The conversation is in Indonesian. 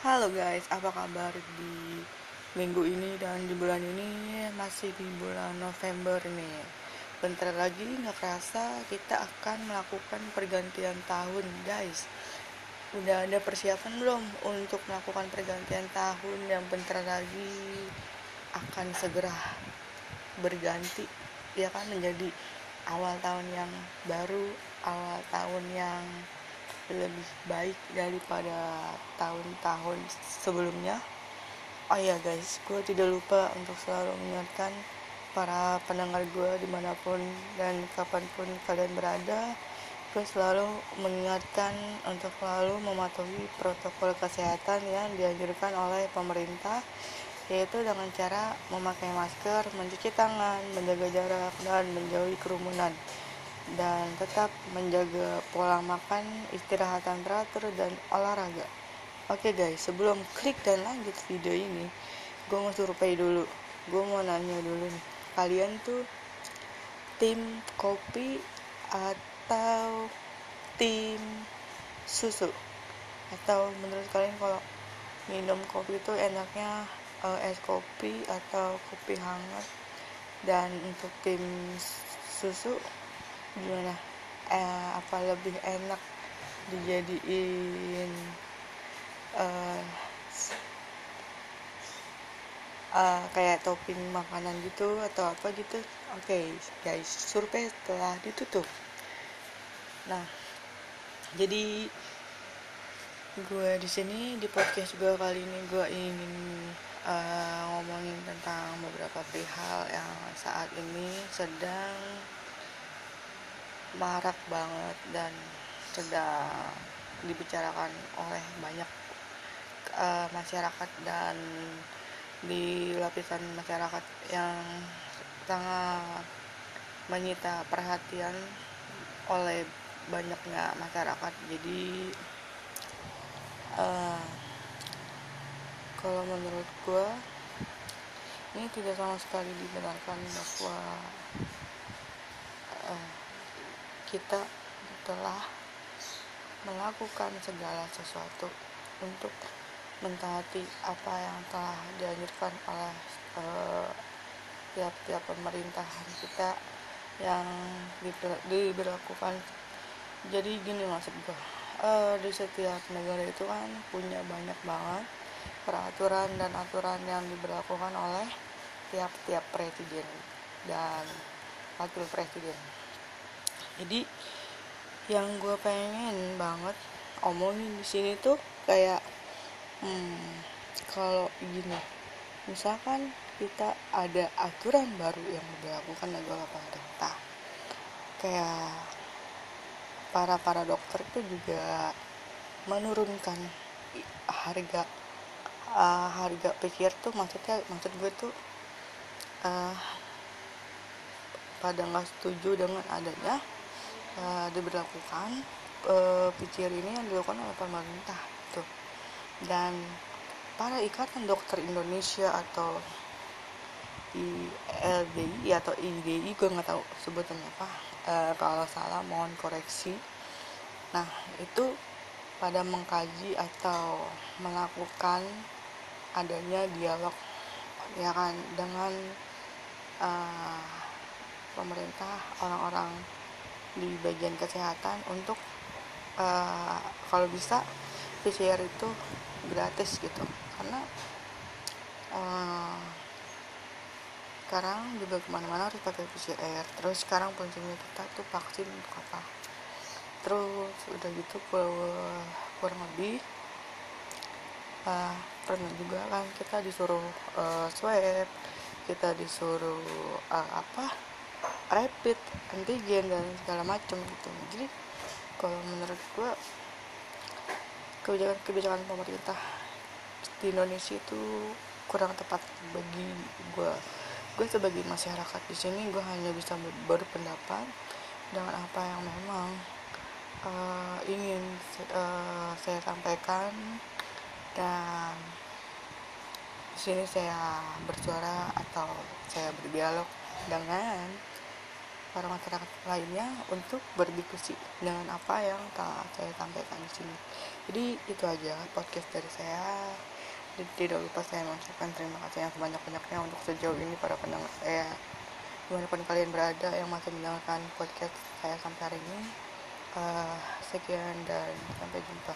Halo guys, apa kabar di minggu ini dan di bulan ini masih di bulan November ini. Bentar lagi nggak kerasa kita akan melakukan pergantian tahun guys. Udah ada persiapan belum untuk melakukan pergantian tahun yang bentar lagi akan segera berganti ya kan menjadi awal tahun yang baru, awal tahun yang lebih baik daripada tahun-tahun sebelumnya. Oh ya guys gue tidak lupa untuk selalu mengingatkan para pendengar gue di mana pun dan kapan pun kalian berada. Gue selalu mengingatkan untuk selalu mematuhi protokol kesehatan yang dianjurkan oleh pemerintah yaitu dengan cara memakai masker, mencuci tangan, menjaga jarak, dan menjauhi kerumunan dan tetap menjaga pola makan, istirahat yang teratur, dan olahraga. Oke guys, sebelum klik dan lanjut video ini, gue mau survei dulu. Gue mau nanya dulu nih, kalian tuh tim kopi atau tim susu? Atau menurut kalian kalau minum kopi itu enaknya uh, es kopi atau kopi hangat? Dan untuk tim susu gimana? Eh, apa lebih enak dijadiin uh, uh, kayak topping makanan gitu atau apa gitu? Oke okay, guys survei telah ditutup. Nah jadi gue di sini di podcast gue kali ini gue ingin uh, ngomongin tentang beberapa perihal yang saat ini sedang marak banget dan sedang dibicarakan oleh banyak uh, masyarakat dan di lapisan masyarakat yang sangat menyita perhatian oleh banyaknya masyarakat. Jadi uh, kalau menurut gue ini tidak sama sekali dibenarkan bahwa uh, kita telah melakukan segala sesuatu untuk mentaati apa yang telah dianjurkan oleh uh, tiap-tiap pemerintahan kita yang diberlakukan. Jadi gini maksud gue uh, di setiap negara itu kan punya banyak banget peraturan dan aturan yang diberlakukan oleh tiap-tiap presiden dan wakil presiden jadi yang gue pengen banget omongin di sini tuh kayak hmm, kalau gini. Misalkan kita ada aturan baru yang dilakukan oleh pemerintah. Kayak para para dokter itu juga menurunkan harga uh, harga pikir tuh maksudnya maksud gue tuh uh, pada nggak setuju dengan adanya uh, diberlakukan uh, PCR ini yang dilakukan oleh pemerintah tuh. Dan para ikatan dokter Indonesia atau ILDI atau IDI gue nggak tahu sebutannya apa uh, kalau salah mohon koreksi. Nah itu pada mengkaji atau melakukan adanya dialog ya kan dengan uh, pemerintah orang-orang di bagian kesehatan untuk uh, kalau bisa PCR itu gratis gitu. Karena uh, sekarang juga ke mana-mana harus pakai PCR terus sekarang kuncinya kita tuh vaksin untuk apa? Terus udah gitu kurang lebih uh, pernah juga kan kita disuruh uh, swab kita disuruh uh, apa rapid antigen dan segala macam gitu. Jadi kalau menurut gue kebijakan-kebijakan pemerintah di Indonesia itu kurang tepat bagi gue gue sebagai masyarakat di sini gue hanya bisa berpendapat dengan apa yang memang uh, ingin uh, saya sampaikan. Dan di sini saya bersuara atau saya berdialog dengan para masyarakat lainnya untuk berdiskusi dengan apa yang saya sampaikan di sini. Jadi itu aja podcast dari saya. Dan tidak lupa saya mengucapkan terima kasih yang sebanyak-banyaknya untuk sejauh ini para pendengar saya di mana pun kalian berada yang masih mendengarkan podcast saya sampai hari ini uh, sekian dan sampai jumpa